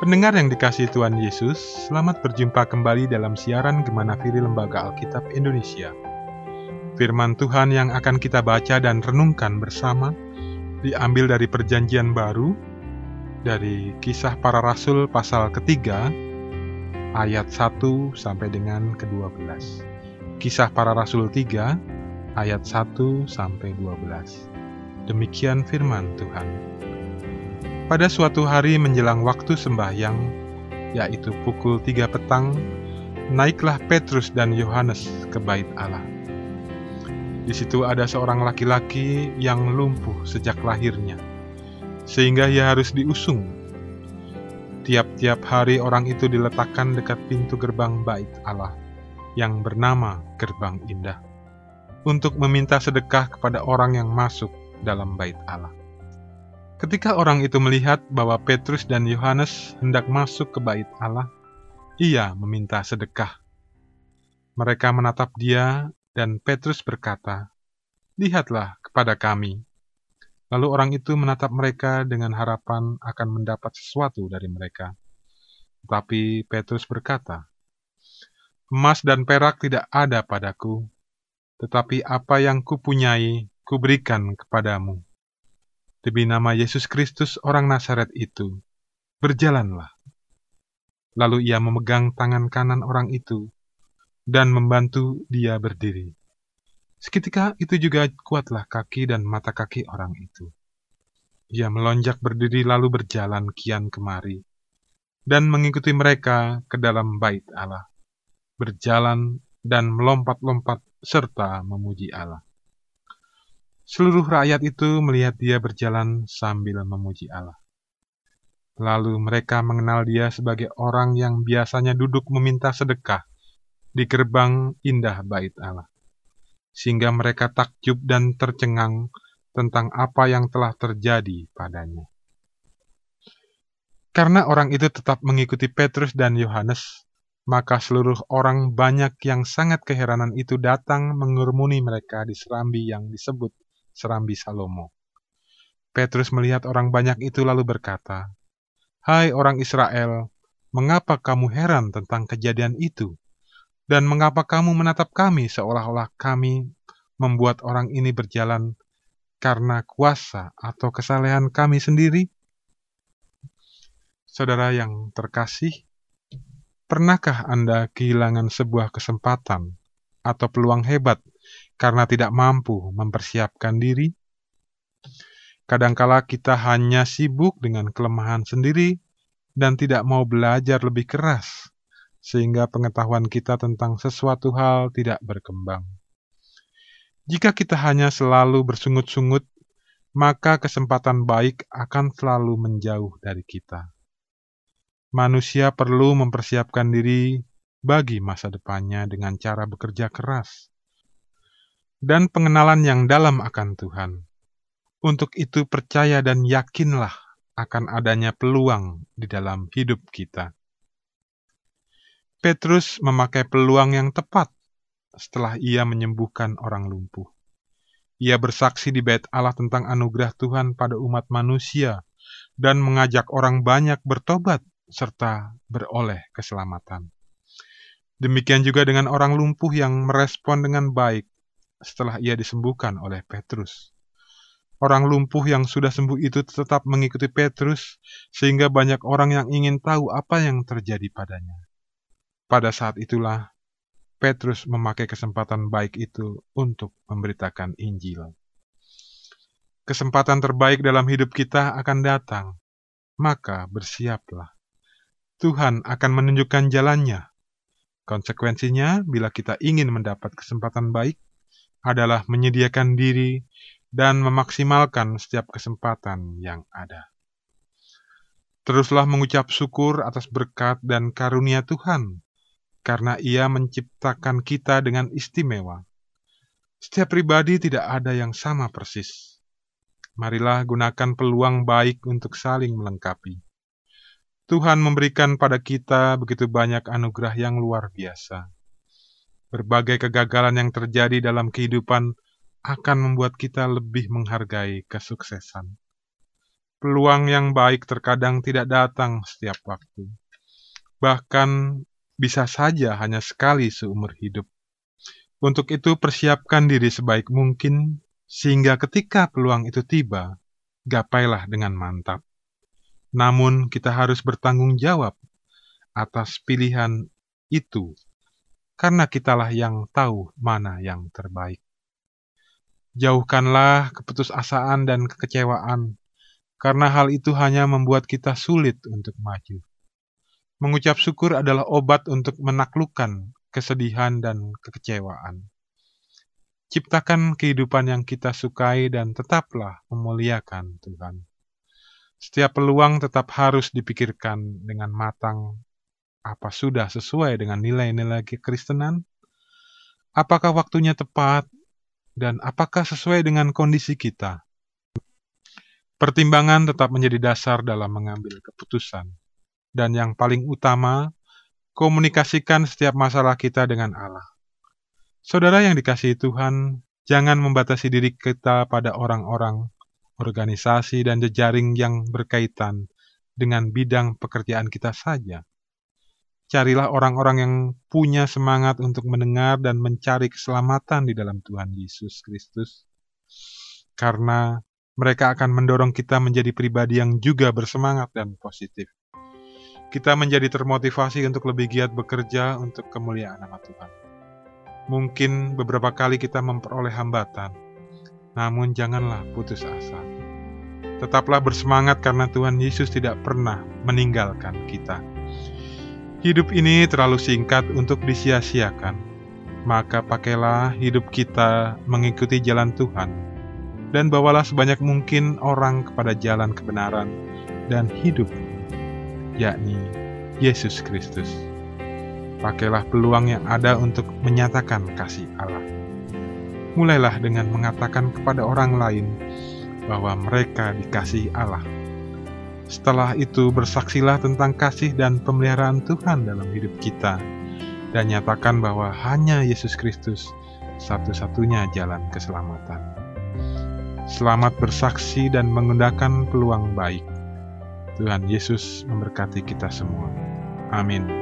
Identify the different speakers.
Speaker 1: Pendengar yang dikasih Tuhan Yesus, selamat berjumpa kembali dalam siaran Gemana Firi Lembaga Alkitab Indonesia. Firman Tuhan yang akan kita baca dan renungkan bersama diambil dari Perjanjian Baru, dari Kisah Para Rasul pasal ketiga, ayat 1 sampai dengan ke-12. Kisah Para Rasul 3, ayat 1 sampai 12. Demikian firman Tuhan. Pada suatu hari menjelang waktu sembahyang, yaitu pukul tiga petang, naiklah Petrus dan Yohanes ke bait Allah. Di situ ada seorang laki-laki yang lumpuh sejak lahirnya, sehingga ia harus diusung. Tiap-tiap hari orang itu diletakkan dekat pintu gerbang bait Allah, yang bernama Gerbang Indah, untuk meminta sedekah kepada orang yang masuk dalam bait Allah. Ketika orang itu melihat bahwa Petrus dan Yohanes hendak masuk ke bait Allah, ia meminta sedekah. Mereka menatap dia, dan Petrus berkata, "Lihatlah kepada kami." Lalu orang itu menatap mereka dengan harapan akan mendapat sesuatu dari mereka. Tetapi Petrus berkata, "Emas dan perak tidak ada padaku, tetapi apa yang kupunyai kuberikan kepadamu." Demi nama Yesus Kristus orang Nazaret itu, berjalanlah. Lalu ia memegang tangan kanan orang itu dan membantu dia berdiri. Seketika itu juga kuatlah kaki dan mata kaki orang itu. Ia melonjak berdiri lalu berjalan kian kemari dan mengikuti mereka ke dalam bait Allah, berjalan dan melompat-lompat serta memuji Allah. Seluruh rakyat itu melihat dia berjalan sambil memuji Allah. Lalu mereka mengenal dia sebagai orang yang biasanya duduk meminta sedekah di gerbang indah bait Allah. Sehingga mereka takjub dan tercengang tentang apa yang telah terjadi padanya. Karena orang itu tetap mengikuti Petrus dan Yohanes, maka seluruh orang banyak yang sangat keheranan itu datang mengurmuni mereka di serambi yang disebut serambi Salomo. Petrus melihat orang banyak itu lalu berkata, Hai orang Israel, mengapa kamu heran tentang kejadian itu? Dan mengapa kamu menatap kami seolah-olah kami membuat orang ini berjalan karena kuasa atau kesalehan kami sendiri? Saudara yang terkasih, pernahkah Anda kehilangan sebuah kesempatan atau peluang hebat karena tidak mampu mempersiapkan diri. Kadangkala kita hanya sibuk dengan kelemahan sendiri dan tidak mau belajar lebih keras, sehingga pengetahuan kita tentang sesuatu hal tidak berkembang. Jika kita hanya selalu bersungut-sungut, maka kesempatan baik akan selalu menjauh dari kita. Manusia perlu mempersiapkan diri bagi masa depannya dengan cara bekerja keras dan pengenalan yang dalam akan Tuhan. Untuk itu percaya dan yakinlah akan adanya peluang di dalam hidup kita. Petrus memakai peluang yang tepat setelah ia menyembuhkan orang lumpuh. Ia bersaksi di bait Allah tentang anugerah Tuhan pada umat manusia dan mengajak orang banyak bertobat serta beroleh keselamatan. Demikian juga dengan orang lumpuh yang merespon dengan baik setelah ia disembuhkan oleh Petrus. Orang lumpuh yang sudah sembuh itu tetap mengikuti Petrus, sehingga banyak orang yang ingin tahu apa yang terjadi padanya. Pada saat itulah Petrus memakai kesempatan baik itu untuk memberitakan Injil. Kesempatan terbaik dalam hidup kita akan datang, maka bersiaplah. Tuhan akan menunjukkan jalannya. Konsekuensinya, bila kita ingin mendapat kesempatan baik, adalah menyediakan diri dan memaksimalkan setiap kesempatan yang ada. Teruslah mengucap syukur atas berkat dan karunia Tuhan, karena Ia menciptakan kita dengan istimewa. Setiap pribadi tidak ada yang sama persis. Marilah gunakan peluang baik untuk saling melengkapi. Tuhan memberikan pada kita begitu banyak anugerah yang luar biasa Berbagai kegagalan yang terjadi dalam kehidupan akan membuat kita lebih menghargai kesuksesan. Peluang yang baik terkadang tidak datang setiap waktu. Bahkan bisa saja hanya sekali seumur hidup. Untuk itu persiapkan diri sebaik mungkin sehingga ketika peluang itu tiba, gapailah dengan mantap. Namun kita harus bertanggung jawab atas pilihan itu karena kitalah yang tahu mana yang terbaik. Jauhkanlah keputusasaan dan kekecewaan karena hal itu hanya membuat kita sulit untuk maju. Mengucap syukur adalah obat untuk menaklukkan kesedihan dan kekecewaan. Ciptakan kehidupan yang kita sukai dan tetaplah memuliakan Tuhan. Setiap peluang tetap harus dipikirkan dengan matang. Apa sudah sesuai dengan nilai-nilai kekristenan? Apakah waktunya tepat? Dan apakah sesuai dengan kondisi kita? Pertimbangan tetap menjadi dasar dalam mengambil keputusan. Dan yang paling utama, komunikasikan setiap masalah kita dengan Allah. Saudara yang dikasihi Tuhan, jangan membatasi diri kita pada orang-orang, organisasi, dan jejaring yang berkaitan dengan bidang pekerjaan kita saja. Carilah orang-orang yang punya semangat untuk mendengar dan mencari keselamatan di dalam Tuhan Yesus Kristus. Karena mereka akan mendorong kita menjadi pribadi yang juga bersemangat dan positif. Kita menjadi termotivasi untuk lebih giat bekerja untuk kemuliaan nama Tuhan. Mungkin beberapa kali kita memperoleh hambatan, namun janganlah putus asa. Tetaplah bersemangat karena Tuhan Yesus tidak pernah meninggalkan kita. Hidup ini terlalu singkat untuk disia-siakan, maka pakailah hidup kita mengikuti jalan Tuhan dan bawalah sebanyak mungkin orang kepada jalan kebenaran dan hidup, yakni Yesus Kristus. Pakailah peluang yang ada untuk menyatakan kasih Allah. Mulailah dengan mengatakan kepada orang lain bahwa mereka dikasihi Allah. Setelah itu, bersaksilah tentang kasih dan pemeliharaan Tuhan dalam hidup kita, dan nyatakan bahwa hanya Yesus Kristus satu-satunya jalan keselamatan. Selamat bersaksi dan menggunakan peluang baik. Tuhan Yesus memberkati kita semua. Amin.